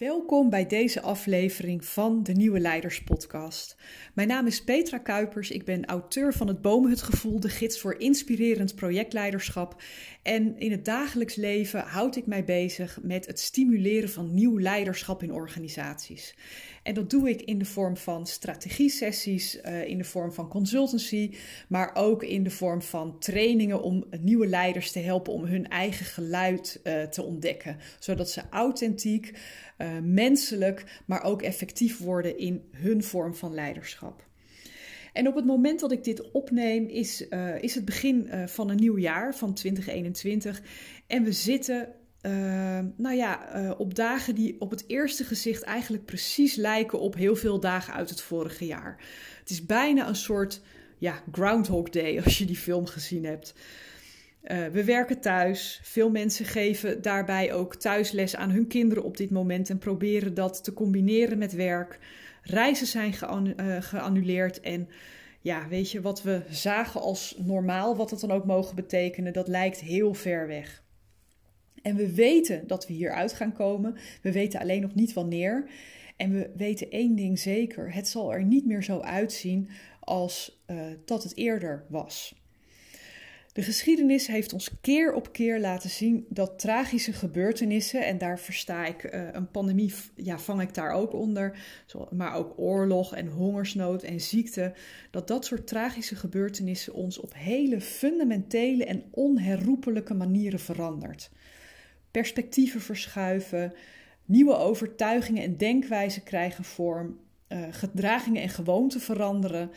Welkom bij deze aflevering van de Nieuwe Leiders Podcast. Mijn naam is Petra Kuipers. Ik ben auteur van het Bomenhutgevoel, de gids voor inspirerend projectleiderschap. En in het dagelijks leven houd ik mij bezig met het stimuleren van nieuw leiderschap in organisaties. En dat doe ik in de vorm van strategie-sessies, uh, in de vorm van consultancy, maar ook in de vorm van trainingen om nieuwe leiders te helpen om hun eigen geluid uh, te ontdekken, zodat ze authentiek, uh, menselijk, maar ook effectief worden in hun vorm van leiderschap. En op het moment dat ik dit opneem, is, is het begin van een nieuw jaar, van 2021. En we zitten uh, nou ja, uh, op dagen die op het eerste gezicht eigenlijk precies lijken op heel veel dagen uit het vorige jaar. Het is bijna een soort ja, Groundhog Day als je die film gezien hebt. Uh, we werken thuis. Veel mensen geven daarbij ook thuisles aan hun kinderen op dit moment en proberen dat te combineren met werk. Reizen zijn geannuleerd en ja, weet je, wat we zagen als normaal, wat het dan ook mogen betekenen, dat lijkt heel ver weg. En we weten dat we hieruit gaan komen. We weten alleen nog niet wanneer. En we weten één ding zeker: het zal er niet meer zo uitzien als uh, dat het eerder was. De geschiedenis heeft ons keer op keer laten zien dat tragische gebeurtenissen, en daar versta ik uh, een pandemie, ja, vang ik daar ook onder, maar ook oorlog en hongersnood en ziekte, dat dat soort tragische gebeurtenissen ons op hele fundamentele en onherroepelijke manieren verandert perspectieven verschuiven, nieuwe overtuigingen en denkwijzen krijgen vorm, uh, gedragingen en gewoonten veranderen.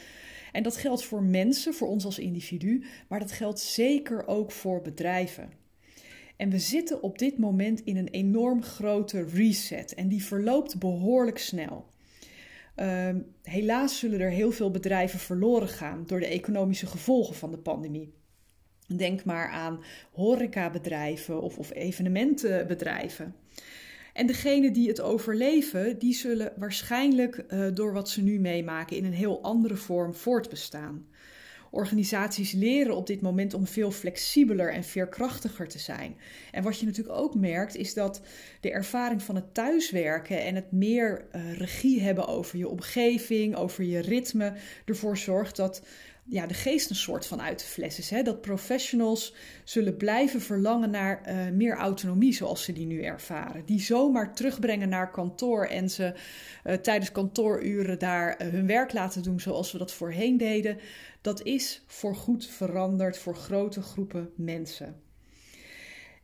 En dat geldt voor mensen, voor ons als individu, maar dat geldt zeker ook voor bedrijven. En we zitten op dit moment in een enorm grote reset en die verloopt behoorlijk snel. Uh, helaas zullen er heel veel bedrijven verloren gaan door de economische gevolgen van de pandemie. Denk maar aan horecabedrijven of, of evenementenbedrijven. En degenen die het overleven, die zullen waarschijnlijk uh, door wat ze nu meemaken in een heel andere vorm voortbestaan. Organisaties leren op dit moment om veel flexibeler en veerkrachtiger te zijn. En wat je natuurlijk ook merkt, is dat de ervaring van het thuiswerken en het meer uh, regie hebben over je omgeving, over je ritme, ervoor zorgt dat ja, de geest een soort van uit de fles is. Hè? Dat professionals zullen blijven verlangen naar uh, meer autonomie zoals ze die nu ervaren. Die zomaar terugbrengen naar kantoor en ze uh, tijdens kantooruren daar uh, hun werk laten doen zoals we dat voorheen deden. Dat is voorgoed veranderd voor grote groepen mensen.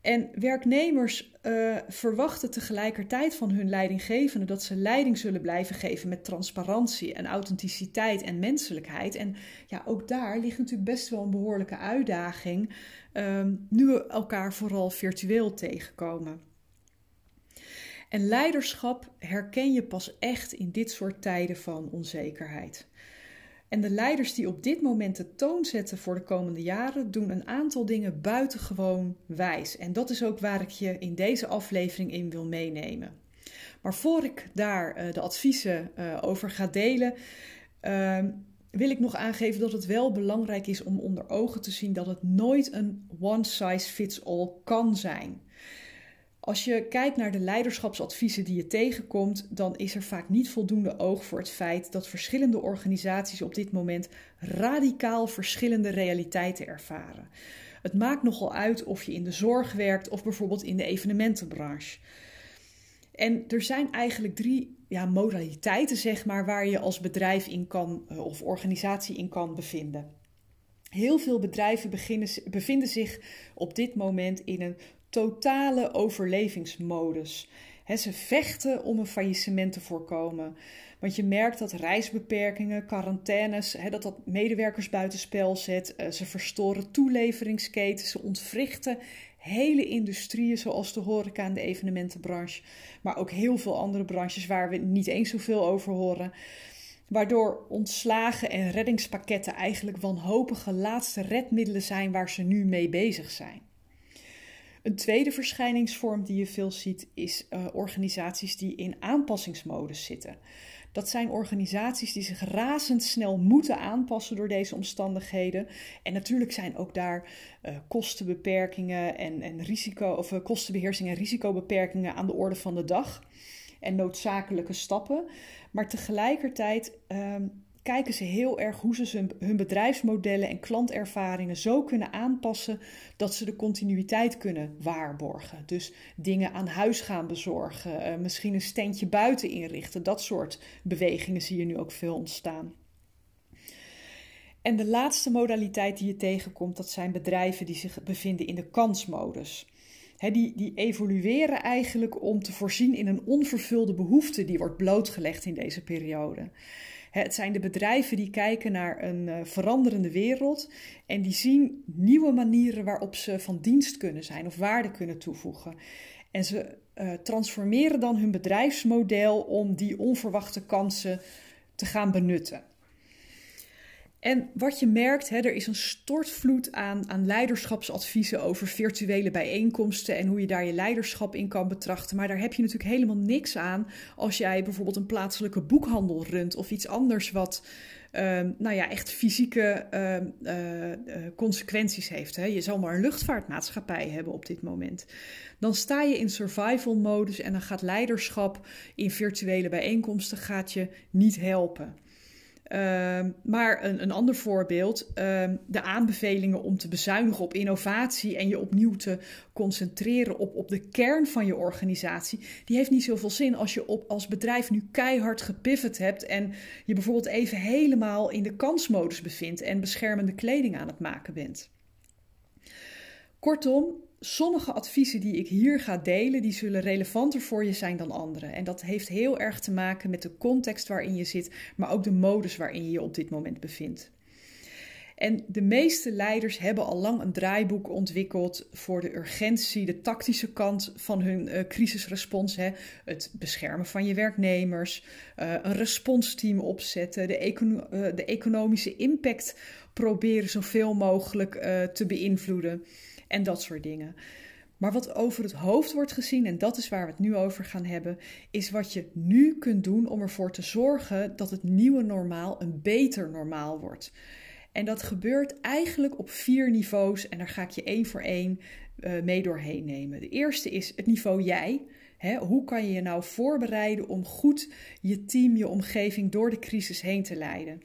En werknemers uh, verwachten tegelijkertijd van hun leidinggevende dat ze leiding zullen blijven geven met transparantie en authenticiteit en menselijkheid. En ja, ook daar ligt natuurlijk best wel een behoorlijke uitdaging, um, nu we elkaar vooral virtueel tegenkomen. En leiderschap herken je pas echt in dit soort tijden van onzekerheid. En de leiders die op dit moment de toon zetten voor de komende jaren doen een aantal dingen buitengewoon wijs. En dat is ook waar ik je in deze aflevering in wil meenemen. Maar voor ik daar uh, de adviezen uh, over ga delen, uh, wil ik nog aangeven dat het wel belangrijk is om onder ogen te zien dat het nooit een one size fits all kan zijn. Als je kijkt naar de leiderschapsadviezen die je tegenkomt, dan is er vaak niet voldoende oog voor het feit dat verschillende organisaties op dit moment radicaal verschillende realiteiten ervaren. Het maakt nogal uit of je in de zorg werkt of bijvoorbeeld in de evenementenbranche. En er zijn eigenlijk drie ja, modaliteiten, zeg maar, waar je als bedrijf in kan eh, of organisatie in kan bevinden. Heel veel bedrijven beginnen, bevinden zich op dit moment in een totale overlevingsmodus. Ze vechten om een faillissement te voorkomen. Want je merkt dat reisbeperkingen, quarantaines, dat dat medewerkers buitenspel zet. Uh, ze verstoren toeleveringsketens, ze ontwrichten hele industrieën zoals de horeca en de evenementenbranche. Maar ook heel veel andere branches waar we niet eens zoveel over horen. Waardoor ontslagen en reddingspakketten eigenlijk wanhopige laatste redmiddelen zijn waar ze nu mee bezig zijn. Een tweede verschijningsvorm die je veel ziet is uh, organisaties die in aanpassingsmodus zitten. Dat zijn organisaties die zich razendsnel moeten aanpassen door deze omstandigheden. En natuurlijk zijn ook daar uh, kostenbeperkingen en, en risico, of uh, kostenbeheersing en risicobeperkingen aan de orde van de dag. en noodzakelijke stappen. Maar tegelijkertijd ehm, kijken ze heel erg hoe ze hun bedrijfsmodellen en klantervaringen zo kunnen aanpassen dat ze de continuïteit kunnen waarborgen. Dus dingen aan huis gaan bezorgen, uh, misschien een standje buiten inrichten. Dat soort bewegingen zie je nu ook veel ontstaan. En de laatste modaliteit die je tegenkomt, dat zijn bedrijven die zich bevinden in de kansmodus. die, die evolueren eigenlijk om te voorzien in een onvervulde behoefte die wordt blootgelegd in deze periode. Het zijn de bedrijven die kijken naar een uh, veranderende wereld en die zien nieuwe manieren waarop ze van dienst kunnen zijn of waarde kunnen toevoegen. En ze uh, transformeren dan hun bedrijfsmodel om die onverwachte kansen te gaan benutten. En wat je merkt, hè, er is een stortvloed aan, aan leiderschapsadviezen over virtuele bijeenkomsten en hoe je daar je leiderschap in kan betrachten. Maar daar heb je natuurlijk helemaal niks aan als jij bijvoorbeeld een plaatselijke boekhandel runt of iets anders wat uh, nou ja, echt fysieke uh, uh, consequenties heeft. Hè. Je zal maar een luchtvaartmaatschappij hebben op dit moment. Dan sta je in survival modus en dan gaat leiderschap in virtuele bijeenkomsten gaat je niet helpen. Ehm, maar een, een ander voorbeeld, uh, de aanbevelingen om te bezuinigen op innovatie en je opnieuw te concentreren op, op de kern van je organisatie, die heeft niet zoveel zin als je op, als bedrijf nu keihard gepivot hebt en je bijvoorbeeld even helemaal in de kansmodus bevindt en beschermende kleding aan het maken bent. Kortom, sommige adviezen die ik hier ga delen, die zullen relevanter voor je zijn dan andere. En dat heeft heel erg te maken met de context waarin je zit, maar ook de modus waarin je je op dit moment bevindt. En de meeste leiders hebben al lang een draaiboek ontwikkeld voor de urgentie, de tactische kant van hun uh, crisisrespons. Hè. Het beschermen van je werknemers, uh, een responsteam opzetten, de, uh, de, economische impact proberen zoveel mogelijk te beïnvloeden en dat soort dingen. Maar wat over het hoofd wordt gezien, en dat is waar we het nu over gaan hebben, is wat je nu kunt doen om ervoor te zorgen dat het nieuwe normaal een beter normaal wordt. En dat gebeurt eigenlijk op vier niveaus en daar ga ik je één voor één uh, mee doorheen nemen. De eerste is het niveau jij. hoe kan je je nou voorbereiden om goed je team, je omgeving door de crisis heen te leiden?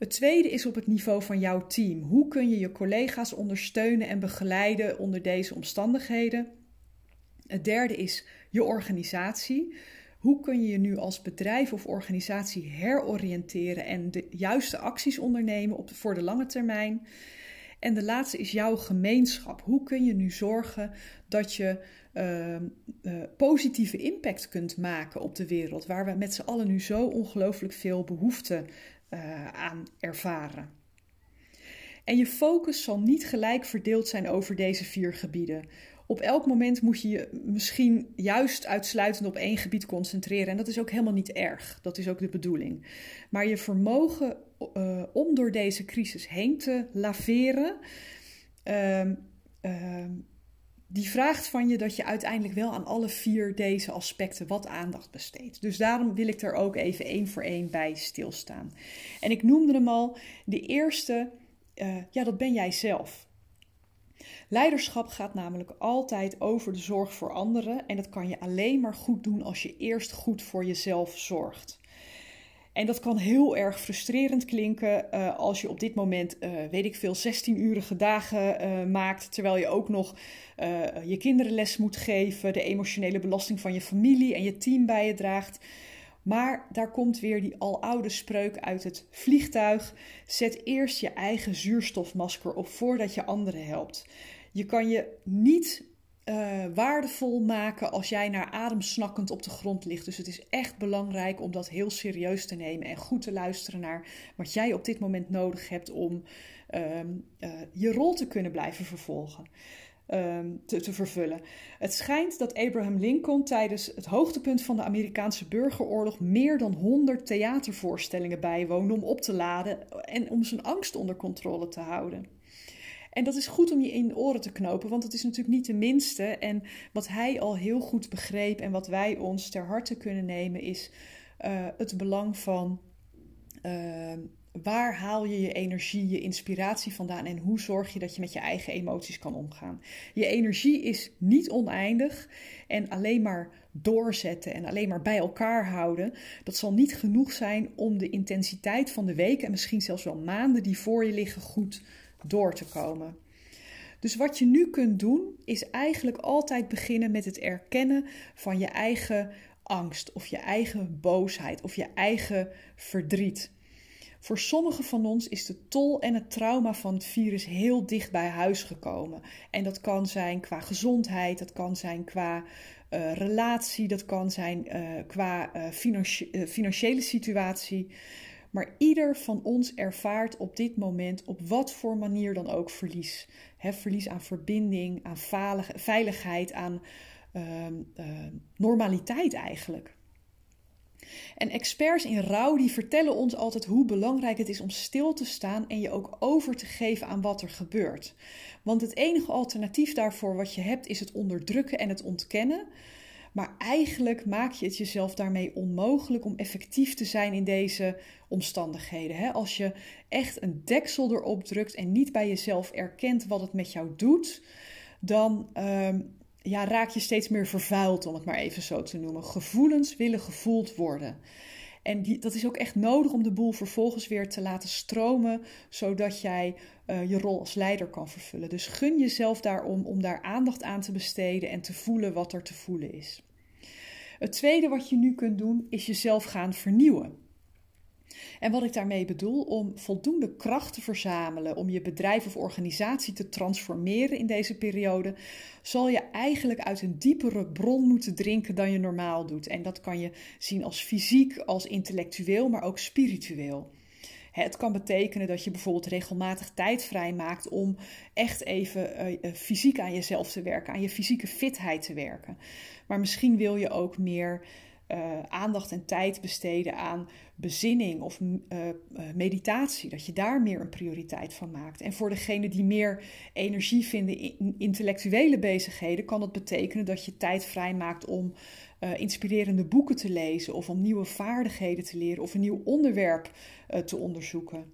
Het tweede is op het niveau van jouw team. Hoe kun je je collega's ondersteunen en begeleiden onder deze omstandigheden? Het derde is je organisatie. Hoe kun je je nu als bedrijf of organisatie heroriënteren en de juiste acties ondernemen op voor de lange termijn? En de laatste is jouw gemeenschap. Hoe kun je nu zorgen dat je uh, uh, positieve impact kunt maken op de wereld, waar we met z'n allen nu zo ongelooflijk veel behoefte uh, aan ervaren. En je focus zal niet gelijk verdeeld zijn over deze vier gebieden. Op elk moment moet je je misschien juist uitsluitend op één gebied concentreren. En dat is ook helemaal niet erg. Dat is ook de bedoeling. Maar je vermogen uh, om door deze crisis heen te laveren. Uh, die vraagt van je dat je uiteindelijk wel aan alle vier deze aspecten wat aandacht besteedt. Dus daarom wil ik er ook even één voor één bij stilstaan. En ik noemde hem al, de eerste, uh, ja, dat ben jij zelf. Leiderschap gaat namelijk altijd over de zorg voor anderen en dat kan je alleen maar goed doen als je eerst goed voor jezelf zorgt. En dat kan heel erg frustrerend klinken uh, als je op dit moment, uh, weet ik veel, 16-urige dagen uh, maakt, terwijl je ook nog je kinderen les moet geven, de emotionele belasting van je familie en je team bij je draagt. Maar daar komt weer die aloude spreuk uit het vliegtuig: zet eerst je eigen zuurstofmasker op voordat je anderen helpt. Je kan je niet uh, waardevol maken als jij naar adem snakkend op de grond ligt. Dus het is echt belangrijk om dat heel serieus te nemen en goed te luisteren naar wat jij op dit moment nodig hebt om uh, uh, je rol te kunnen blijven vervolgen. Ehm, te, vervullen. Het schijnt dat Abraham Lincoln tijdens het hoogtepunt van de Amerikaanse burgeroorlog meer dan 100 theatervoorstellingen bijwoonde om op te laden en om zijn angst onder controle te houden. En dat is goed om je in de oren te knopen, want het is natuurlijk niet de minste. En wat hij al heel goed begreep en wat wij ons ter harte kunnen nemen, is uh, het belang van uh, Waar haal je je energie, je inspiratie vandaan en hoe zorg je dat je met je eigen emoties kan omgaan? Je energie is niet oneindig en alleen maar doorzetten en alleen maar bij elkaar houden, dat zal niet genoeg zijn om de intensiteit van de weken en misschien zelfs wel maanden die voor je liggen goed door te komen. Dus wat je nu kunt doen, is eigenlijk altijd beginnen met het erkennen van je eigen angst of je eigen boosheid of je eigen verdriet. Voor sommigen van ons is de tol en het trauma van het virus heel dicht bij huis gekomen. En dat kan zijn qua gezondheid, dat kan zijn qua uh, relatie, dat kan zijn uh, qua uh, financiële situatie. Maar ieder van ons ervaart op dit moment op wat voor manier dan ook verlies. Verlies aan verbinding, aan veiligheid, aan ehm, normaliteit eigenlijk. En experts in rouw die vertellen ons altijd hoe belangrijk het is om stil te staan en je ook over te geven aan wat er gebeurt. Want het enige alternatief daarvoor wat je hebt is het onderdrukken en het ontkennen. Maar eigenlijk maak je het jezelf daarmee onmogelijk om effectief te zijn in deze omstandigheden. Als je echt een deksel erop drukt en niet bij jezelf erkent wat het met jou doet, dan ehm, ja, raak je steeds meer vervuild, om het maar even zo te noemen. Gevoelens willen gevoeld worden. En die, dat is ook echt nodig om de boel vervolgens weer te laten stromen, zodat jij uh, je rol als leider kan vervullen. Dus gun jezelf daarom om daar aandacht aan te besteden en te voelen wat er te voelen is. Het tweede wat je nu kunt doen, is jezelf gaan vernieuwen. En wat ik daarmee bedoel, om voldoende kracht te verzamelen om je bedrijf of organisatie te transformeren in deze periode, zal je eigenlijk uit een diepere bron moeten drinken dan je normaal doet. En dat kan je zien als fysiek, als intellectueel, maar ook spiritueel. Het kan betekenen dat je bijvoorbeeld regelmatig tijd vrijmaakt om echt even uh, fysiek aan jezelf te werken, aan je fysieke fitheid te werken. Maar misschien wil je ook meer uh, aandacht en tijd besteden aan bezinning of uh, meditatie. Dat je daar meer een prioriteit van maakt. En voor degene die meer energie vinden in intellectuele bezigheden, kan het betekenen dat je tijd vrijmaakt om inspirerende boeken te lezen of om nieuwe vaardigheden te leren of een nieuw onderwerp te onderzoeken.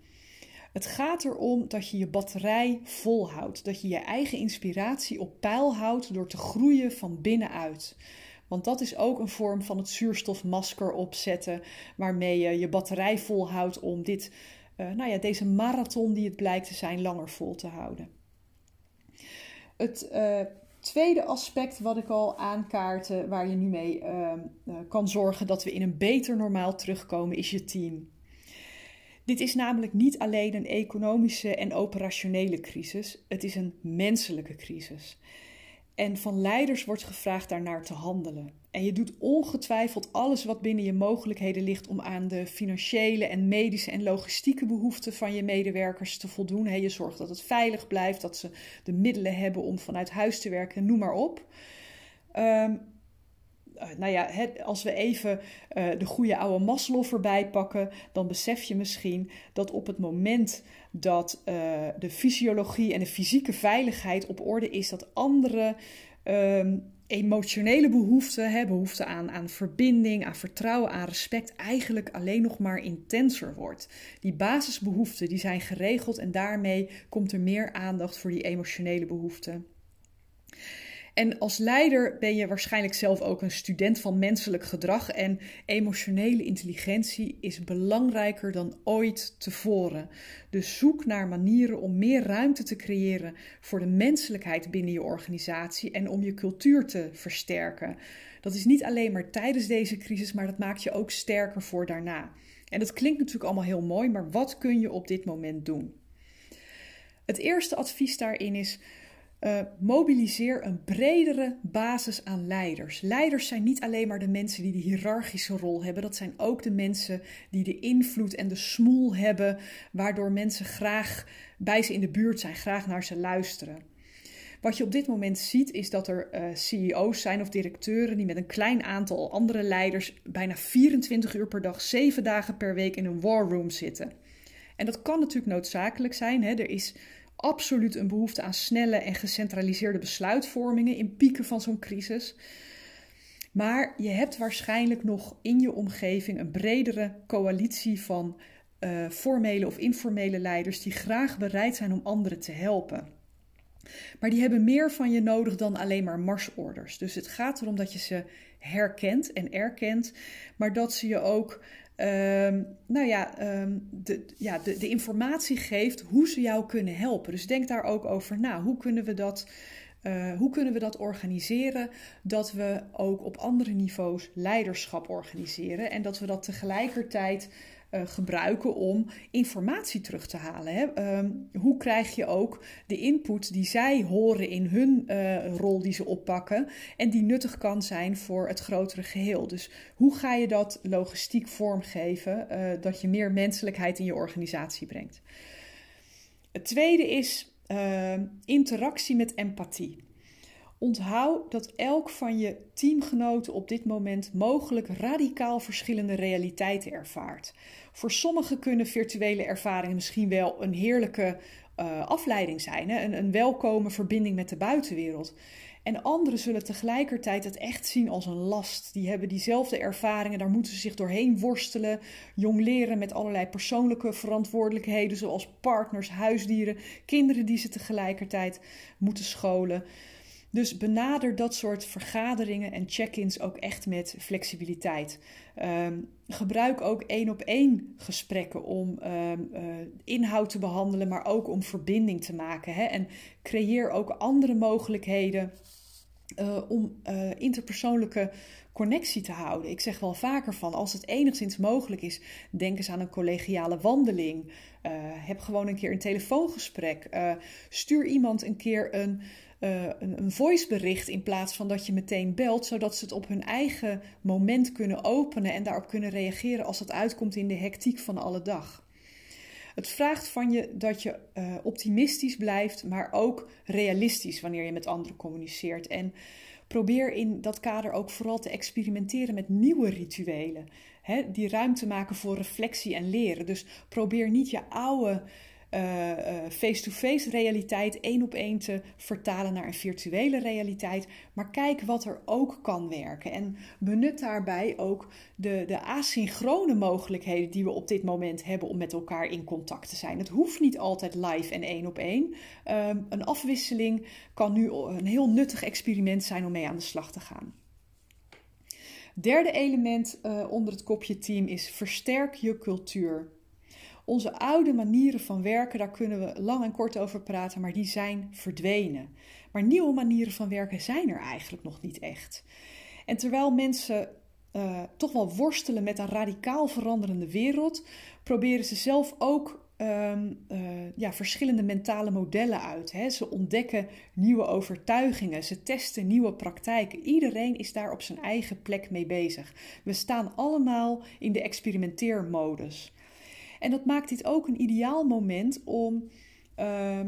Het gaat erom dat je je batterij volhoudt, dat je je eigen inspiratie op peil houdt door te groeien van binnenuit. Want dat is ook een vorm van het zuurstofmasker opzetten, waarmee je je batterij volhoudt om dit, uh, nou ja, deze marathon die het blijkt te zijn, langer vol te houden. Het uh, tweede aspect wat ik al aankaartte, waar je nu mee uh, kan zorgen dat we in een beter normaal terugkomen, is je team. Dit is namelijk niet alleen een economische en operationele crisis, het is een menselijke crisis. En van leiders wordt gevraagd daarnaar te handelen. En je doet ongetwijfeld alles wat binnen je mogelijkheden ligt om aan de financiële en medische en logistieke behoeften van je medewerkers te voldoen. je zorgt dat het veilig blijft, dat ze de middelen hebben om vanuit huis te werken, noem maar op. Um, nou ja, als we even uh, de goede oude Maslow erbij pakken, dan besef je misschien dat op het moment dat uh, de fysiologie en de fysieke veiligheid op orde is, dat andere um, emotionele behoeften, hè, behoefte aan, aan verbinding, aan vertrouwen, aan respect, eigenlijk alleen nog maar intenser wordt. Die basisbehoeften die zijn geregeld en daarmee komt er meer aandacht voor die emotionele behoeften. En als leider ben je waarschijnlijk zelf ook een student van menselijk gedrag en emotionele intelligentie is belangrijker dan ooit tevoren. Dus zoek naar manieren om meer ruimte te creëren voor de menselijkheid binnen je organisatie en om je cultuur te versterken. Dat is niet alleen maar tijdens deze crisis, maar dat maakt je ook sterker voor daarna. En dat klinkt natuurlijk allemaal heel mooi, maar wat kun je op dit moment doen? Het eerste advies daarin is uh, mobiliseer een bredere basis aan leiders. Leiders zijn niet alleen maar de mensen die de hiërarchische rol hebben, dat zijn ook de mensen die de invloed en de smoel hebben, waardoor mensen graag bij ze in de buurt zijn, graag naar ze luisteren. Wat je op dit moment ziet is dat er uh, CEO's zijn of directeuren die met een klein aantal andere leiders bijna 24 uur per dag, 7 dagen per week in een war room zitten. En dat kan natuurlijk noodzakelijk zijn. Hè? Er is absoluut een behoefte aan snelle en gecentraliseerde besluitvormingen in pieken van zo'n crisis. Maar je hebt waarschijnlijk nog in je omgeving een bredere coalitie van uh, formele of informele leiders die graag bereid zijn om anderen te helpen. Maar die hebben meer van je nodig dan alleen maar marsorders. Dus het gaat erom dat je ze herkent en erkent, maar dat ze je ook Ehm, nou ja, um, de, ja de, de informatie geeft hoe ze jou kunnen helpen. Dus denk daar ook over na. Hoe kunnen we dat, uh, hoe kunnen we dat organiseren? Dat we ook op andere niveaus leiderschap organiseren. En dat we dat tegelijkertijd uh, gebruiken om informatie terug te halen. Hè? Um, hoe krijg je ook de input die zij horen in hun uh, rol die ze oppakken en die nuttig kan zijn voor het grotere geheel? Dus hoe ga je dat logistiek vormgeven uh, dat je meer menselijkheid in je organisatie brengt? Het tweede is interactie met empathie. Onthoud dat elk van je teamgenoten op dit moment mogelijk radicaal verschillende realiteiten ervaart. Voor sommigen kunnen virtuele ervaringen misschien wel een heerlijke uh, afleiding zijn, hè? Een, een welkome verbinding met de buitenwereld. En anderen zullen tegelijkertijd het echt zien als een last. Die hebben diezelfde ervaringen, daar moeten ze zich doorheen worstelen, jongleren met allerlei persoonlijke verantwoordelijkheden, zoals partners, huisdieren, kinderen die ze tegelijkertijd moeten scholen. Dus benader dat soort vergaderingen en check-ins ook echt met flexibiliteit. Um, gebruik ook één op één gesprekken om um, uh, inhoud te behandelen, maar ook om verbinding te maken. Hè? En creëer ook andere mogelijkheden uh, om uh, interpersoonlijke connectie te houden. Ik zeg wel vaker van, als het enigszins mogelijk is, denk eens aan een collegiale wandeling. Uh, heb gewoon een keer een telefoongesprek. Uh, stuur iemand een keer een uh, een, een voicebericht in plaats van dat je meteen belt, zodat ze het op hun eigen moment kunnen openen en daarop kunnen reageren als het uitkomt in de hectiek van alle dag. Het vraagt van je dat je optimistisch blijft, maar ook realistisch wanneer je met anderen communiceert. En probeer in dat kader ook vooral te experimenteren met nieuwe rituelen. Hè, die ruimte maken voor reflectie en leren. Dus probeer niet je oude eh, eh, face-to-face realiteit één op één te vertalen naar een virtuele realiteit. Maar kijk wat er ook kan werken. En benut daarbij ook de, de asynchrone mogelijkheden die we op dit moment hebben om met elkaar in contact te zijn. Het hoeft niet altijd live en één op één. Um, een afwisseling kan nu een heel nuttig experiment zijn om mee aan de slag te gaan. Derde element uh, onder het kopje team is versterk je cultuur. Onze oude manieren van werken, daar kunnen we lang en kort over praten, maar die zijn verdwenen. Maar nieuwe manieren van werken zijn er eigenlijk nog niet echt. En terwijl mensen uh, toch wel worstelen met een radicaal veranderende wereld, proberen ze zelf ook um, uh, ja, verschillende mentale modellen uit. Hè. Ze ontdekken nieuwe overtuigingen, ze testen nieuwe praktijken. Iedereen is daar op zijn eigen plek mee bezig. We staan allemaal in de experimenteermodus. En dat maakt dit ook een ideaal moment om uh,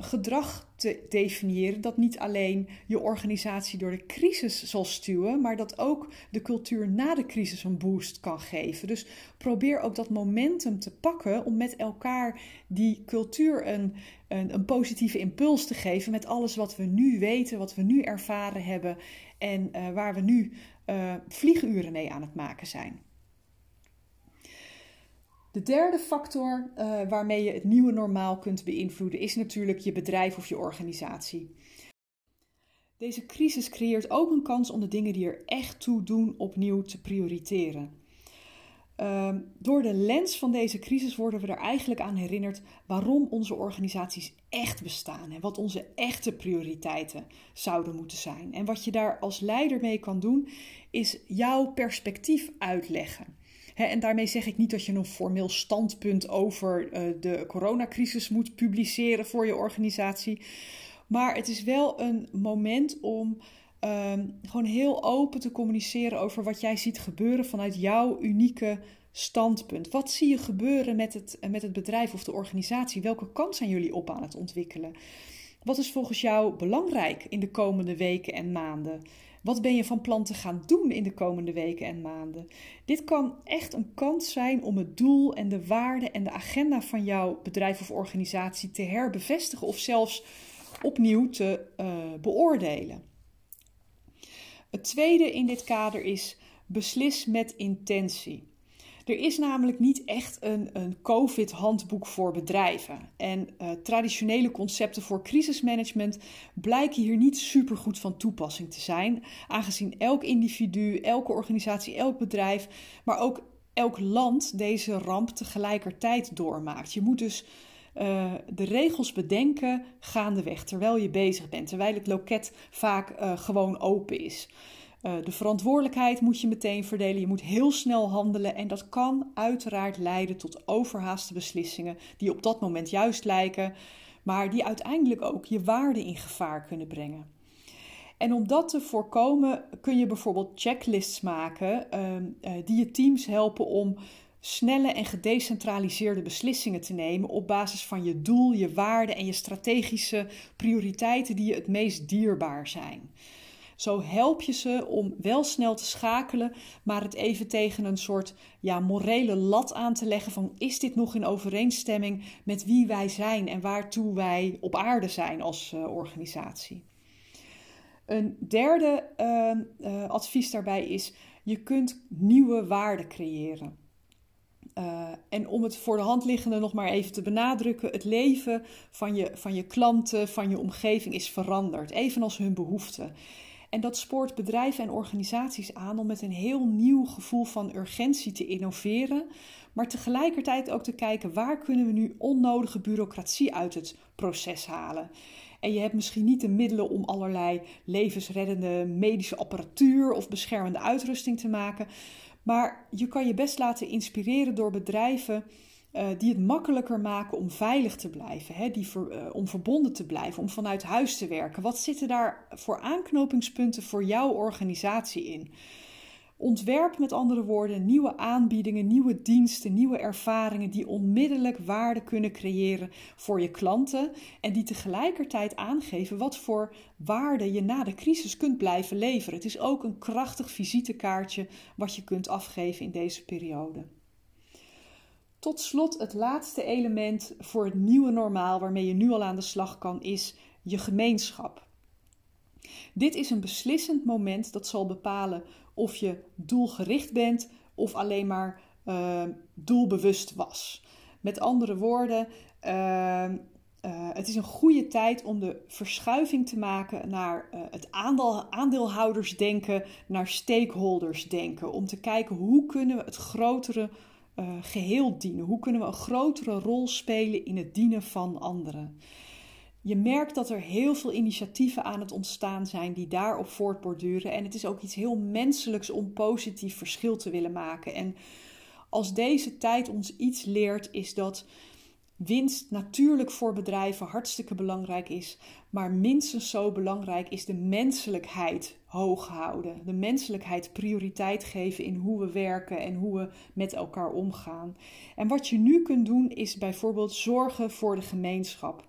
gedrag te definiëren dat niet alleen je organisatie door de crisis zal stuwen, maar dat ook de cultuur na de crisis een boost kan geven. Dus probeer ook dat momentum te pakken om met elkaar die cultuur een, een, een positieve impuls te geven met alles wat we nu weten, wat we nu ervaren hebben en uh, waar we nu uh, vlieguren mee aan het maken zijn. De derde factor uh, waarmee je het nieuwe normaal kunt beïnvloeden is natuurlijk je bedrijf of je organisatie. Deze crisis creëert ook een kans om de dingen die er echt toe doen opnieuw te prioriteren. Uh, door de lens van deze crisis worden we er eigenlijk aan herinnerd waarom onze organisaties echt bestaan en wat onze echte prioriteiten zouden moeten zijn. En wat je daar als leider mee kan doen, is jouw perspectief uitleggen en daarmee zeg ik niet dat je een formeel standpunt over uh, de coronacrisis moet publiceren voor je organisatie. Maar het is wel een moment om um, gewoon heel open te communiceren over wat jij ziet gebeuren vanuit jouw unieke standpunt. Wat zie je gebeuren met het, met het bedrijf of de organisatie? Welke kant zijn jullie op aan het ontwikkelen? Wat is volgens jou belangrijk in de komende weken en maanden? Wat ben je van plan te gaan doen in de komende weken en maanden? Dit kan echt een kans zijn om het doel en de waarde en de agenda van jouw bedrijf of organisatie te herbevestigen of zelfs opnieuw te uh, beoordelen. Het tweede in dit kader is beslis met intentie. Er is namelijk niet echt een, een COVID-handboek voor bedrijven. En uh, traditionele concepten voor crisismanagement blijken hier niet supergoed van toepassing te zijn, aangezien elk individu, elke organisatie, elk bedrijf, maar ook elk land deze ramp tegelijkertijd doormaakt. Je moet dus uh, de regels bedenken gaandeweg terwijl je bezig bent, terwijl het loket vaak uh, gewoon open is. Uh, de verantwoordelijkheid moet je meteen verdelen. Je moet heel snel handelen. En dat kan uiteraard leiden tot overhaaste beslissingen, die op dat moment juist lijken, maar die uiteindelijk ook je waarde in gevaar kunnen brengen. En om dat te voorkomen kun je bijvoorbeeld checklists maken uh, die je teams helpen om snelle en gedecentraliseerde beslissingen te nemen op basis van je doel, je waarden en je strategische prioriteiten die je het meest dierbaar zijn. Zo help je ze om wel snel te schakelen, maar het even tegen een soort ja, morele lat aan te leggen van is dit nog in overeenstemming met wie wij zijn en waartoe wij op aarde zijn als uh, organisatie. Een derde uh, uh, advies daarbij is: je kunt nieuwe waarden creëren. Uh, en om het voor de hand liggende nog maar even te benadrukken: het leven van je, van je klanten, van je omgeving is veranderd, evenals hun behoeften. En dat spoort bedrijven en organisaties aan om met een heel nieuw gevoel van urgentie te innoveren, maar tegelijkertijd ook te kijken waar kunnen we nu onnodige bureaucratie uit het proces halen. En je hebt misschien niet de middelen om allerlei levensreddende medische apparatuur of beschermende uitrusting te maken. Maar je kan je best laten inspireren door bedrijven uh, die het makkelijker maken om veilig te blijven, hè, die uh, om verbonden te blijven, om vanuit huis te werken. Wat zitten daar voor aanknopingspunten voor jouw organisatie in? Ontwerp met andere woorden nieuwe aanbiedingen, nieuwe diensten, nieuwe ervaringen die onmiddellijk waarde kunnen creëren voor je klanten en die tegelijkertijd aangeven wat voor waarde je na de crisis kunt blijven leveren. Het is ook een krachtig visitekaartje wat je kunt afgeven in deze periode. Tot slot, het laatste element voor het nieuwe normaal waarmee je nu al aan de slag kan, is je gemeenschap. Dit is een beslissend moment dat zal bepalen of je doelgericht bent of alleen maar uh, doelbewust was. Met andere woorden, uh, uh, het is een goede tijd om de verschuiving te maken naar het aandeel, aandeelhoudersdenken, naar stakeholdersdenken. Om te kijken hoe kunnen we het grotere geheel dienen? Hoe kunnen we een grotere rol spelen in het dienen van anderen? Je merkt dat er heel veel initiatieven aan het ontstaan zijn die daarop voortborduren. En het is ook iets heel menselijks om positief verschil te willen maken. En als deze tijd ons iets leert, is dat winst natuurlijk voor bedrijven hartstikke belangrijk is. Maar minstens zo belangrijk is de menselijkheid hoog houden. De menselijkheid prioriteit geven in hoe we werken en hoe we met elkaar omgaan. En wat je nu kunt doen, is bijvoorbeeld zorgen voor de gemeenschap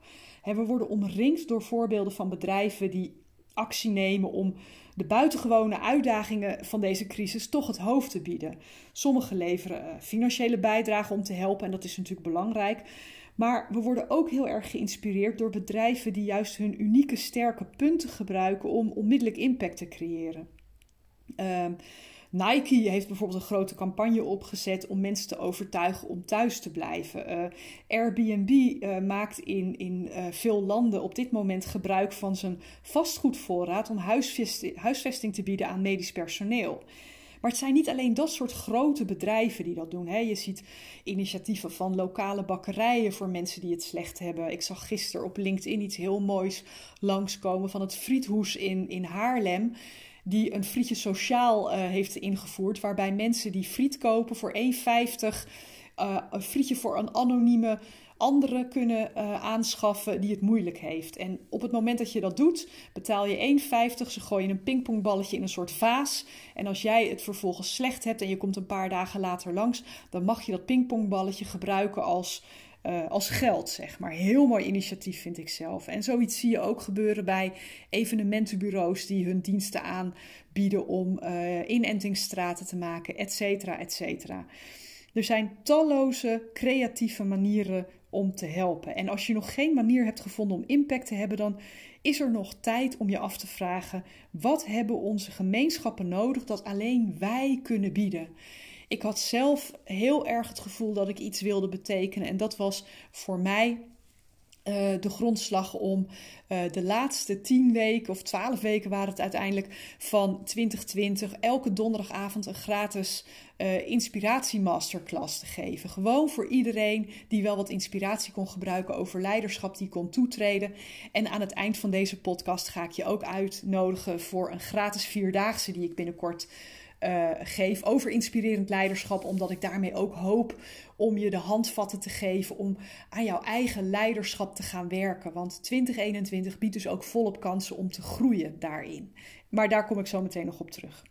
we worden omringd door voorbeelden van bedrijven die actie nemen om de buitengewone uitdagingen van deze crisis toch het hoofd te bieden. Sommigen leveren eh, financiële bijdragen om te helpen en dat is natuurlijk belangrijk. Maar we worden ook heel erg geïnspireerd door bedrijven die juist hun unieke sterke punten gebruiken om onmiddellijk impact te creëren. Uh, Nike heeft bijvoorbeeld een grote campagne opgezet om mensen te overtuigen om thuis te blijven. Uh, Airbnb uh, maakt in, in uh, veel landen op dit moment gebruik van zijn vastgoedvoorraad om huisvesting te bieden aan medisch personeel. Maar het zijn niet alleen dat soort grote bedrijven die dat doen. Hè. Je ziet initiatieven van lokale bakkerijen voor mensen die het slecht hebben. Ik zag gisteren op LinkedIn iets heel moois langskomen van het Friethoes in, in Haarlem die een frietje sociaal uh, heeft ingevoerd. Waarbij mensen die friet kopen voor 1,50 uh, een frietje voor een anonieme andere kunnen uh, aanschaffen die het moeilijk heeft. En op het moment dat je dat doet, betaal je 1,50. Ze gooien een pingpongballetje in een soort vaas. En als jij het vervolgens slecht hebt en je komt een paar dagen later langs, dan mag je dat pingpongballetje gebruiken als uh, als geld, zeg maar. Heel mooi initiatief vind ik zelf. En zoiets zie je ook gebeuren bij evenementenbureaus die hun diensten aanbieden om uh, inentingsstraten te maken, et cetera, et cetera. Er zijn talloze creatieve manieren om te helpen. En als je nog geen manier hebt gevonden om impact te hebben, dan is er nog tijd om je af te vragen: wat hebben onze gemeenschappen nodig dat alleen wij kunnen bieden? Ik had zelf heel erg het gevoel dat ik iets wilde betekenen. En dat was voor mij de grondslag om uh, de laatste tien weken of twaalf weken waren het uiteindelijk van 2020 elke donderdagavond een gratis uh, inspiratiemasterclass te geven. Gewoon voor iedereen die wel wat inspiratie kon gebruiken over leiderschap, die kon toetreden. En aan het eind van deze podcast ga ik je ook uitnodigen voor een gratis vierdaagse die ik binnenkort uh, geef over inspirerend leiderschap, omdat ik daarmee ook hoop om je de handvatten te geven om aan jouw eigen leiderschap te gaan werken. Want 2021 biedt dus ook volop kansen om te groeien daarin. Maar daar kom ik zo meteen nog op terug.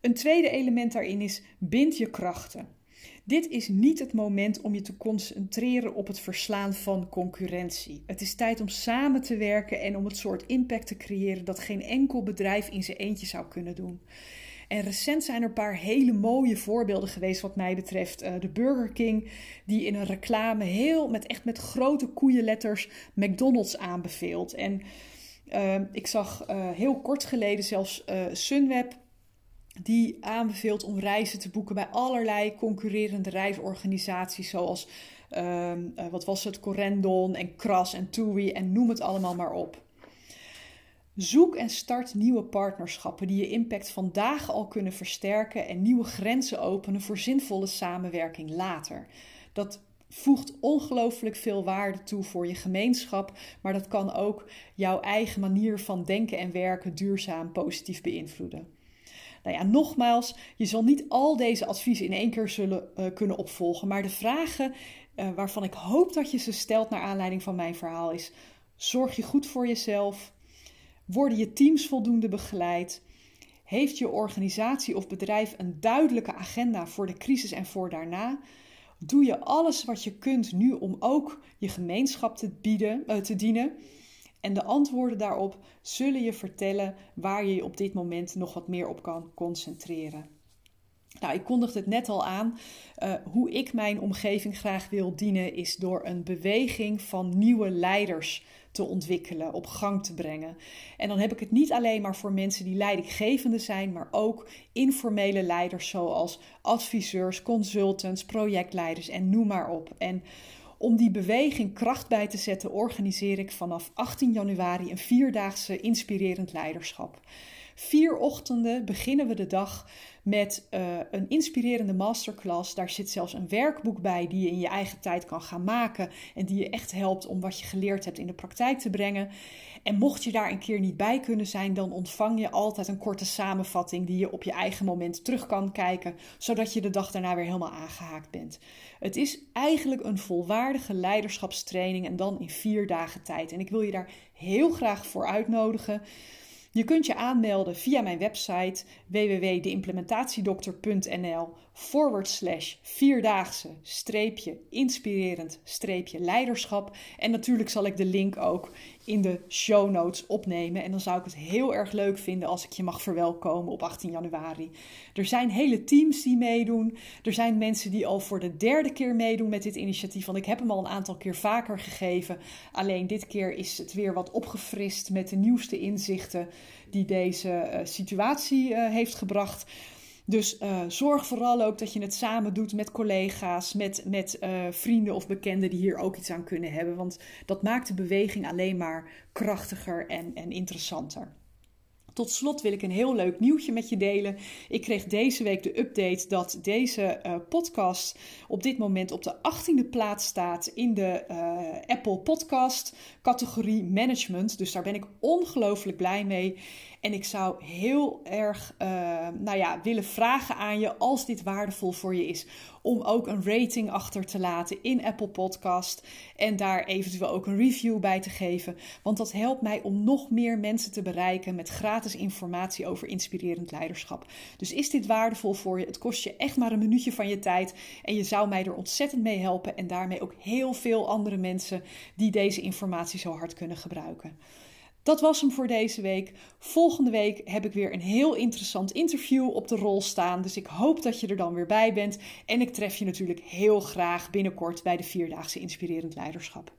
Een tweede element daarin is bind je krachten. Dit is niet het moment om je te concentreren op het verslaan van concurrentie. Het is tijd om samen te werken en om het soort impact te creëren dat geen enkel bedrijf in zijn eentje zou kunnen doen. En recent zijn er een paar hele mooie voorbeelden geweest wat mij betreft. Uh, de Burger King die in een reclame heel met echt met grote koeienletters McDonald's aanbeveelt. En uh, ik zag uh, heel kort geleden zelfs Sunweb die aanbeveelt om reizen te boeken bij allerlei concurrerende reisorganisaties zoals ehm, wat was het Corendon en Kras en TUI en noem het allemaal maar op. Zoek en start nieuwe partnerschappen die je impact vandaag al kunnen versterken en nieuwe grenzen openen voor zinvolle samenwerking later. Dat voegt ongelooflijk veel waarde toe voor je gemeenschap, maar dat kan ook jouw eigen manier van denken en werken duurzaam positief beïnvloeden. Nou ja, nogmaals, je zal niet al deze adviezen in één keer zullen uh, kunnen opvolgen, maar de vragen uh, waarvan ik hoop dat je ze stelt naar aanleiding van mijn verhaal is: zorg je goed voor jezelf? Worden je teams voldoende begeleid? Heeft je organisatie of bedrijf een duidelijke agenda voor de crisis en voor daarna? Doe je alles wat je kunt nu om ook je gemeenschap te, bieden, uh, te dienen? En de antwoorden daarop zullen je vertellen waar je je op dit moment nog wat meer op kan concentreren. Nou, ik kondigde het net al aan. Uh, hoe ik mijn omgeving graag wil dienen, is door een beweging van nieuwe leiders te ontwikkelen, op gang te brengen. En dan heb ik het niet alleen maar voor mensen die leidinggevende zijn, maar ook informele leiders zoals adviseurs, consultants, projectleiders en noem maar op. En om die beweging kracht bij te zetten, organiseer ik vanaf 18 januari een vierdaagse inspirerend leiderschap. Vier ochtenden beginnen we de dag met uh, een inspirerende masterclass. Daar zit zelfs een werkboek bij die je in je eigen tijd kan gaan maken en die je echt helpt om wat je geleerd hebt in de praktijk te brengen. En mocht je daar een keer niet bij kunnen zijn, dan ontvang je altijd een korte samenvatting die je op je eigen moment terug kan kijken, zodat je de dag daarna weer helemaal aangehaakt bent. Het is eigenlijk een volwaardige leiderschapstraining en dan in vier dagen tijd. En ik wil je daar heel graag voor uitnodigen. Je kunt je aanmelden via mijn website www.deimplementatiedokter.nl forward slash vierdaagse streepje inspirerend streepje leiderschap. En natuurlijk zal ik de link ook in de show notes opnemen. En dan zou ik het heel erg leuk vinden als ik je mag verwelkomen op 18 januari. Er zijn hele teams die meedoen. Er zijn mensen die al voor de derde keer meedoen met dit initiatief. Want ik heb hem al een aantal keer vaker gegeven. Alleen dit keer is het weer wat opgefrist met de nieuwste inzichten die deze uh, situatie uh, heeft gebracht. Dus uh, zorg vooral ook dat je het samen doet met collega's, met, met uh, vrienden of bekenden die hier ook iets aan kunnen hebben. Want dat maakt de beweging alleen maar krachtiger en, en interessanter. Tot slot wil ik een heel leuk nieuwtje met je delen. Ik kreeg deze week de update dat deze uh, podcast op dit moment op de 18e plaats staat in de Apple Podcast categorie Management. Dus daar ben ik ongelooflijk blij mee. En ik zou heel erg uh, nou ja, willen vragen aan je, als dit waardevol voor je is, om ook een rating achter te laten in Apple Podcast. En daar eventueel ook een review bij te geven. Want dat helpt mij om nog meer mensen te bereiken met gratis informatie over inspirerend leiderschap. Dus is dit waardevol voor je? Het kost je echt maar een minuutje van je tijd. En je zou mij er ontzettend mee helpen. En daarmee ook heel veel andere mensen die deze informatie zo hard kunnen gebruiken. Dat was hem voor deze week. Volgende week heb ik weer een heel interessant interview op de rol staan. Dus ik hoop dat je er dan weer bij bent. En ik tref je natuurlijk heel graag binnenkort bij de Vierdaagse Inspirerend Leiderschap.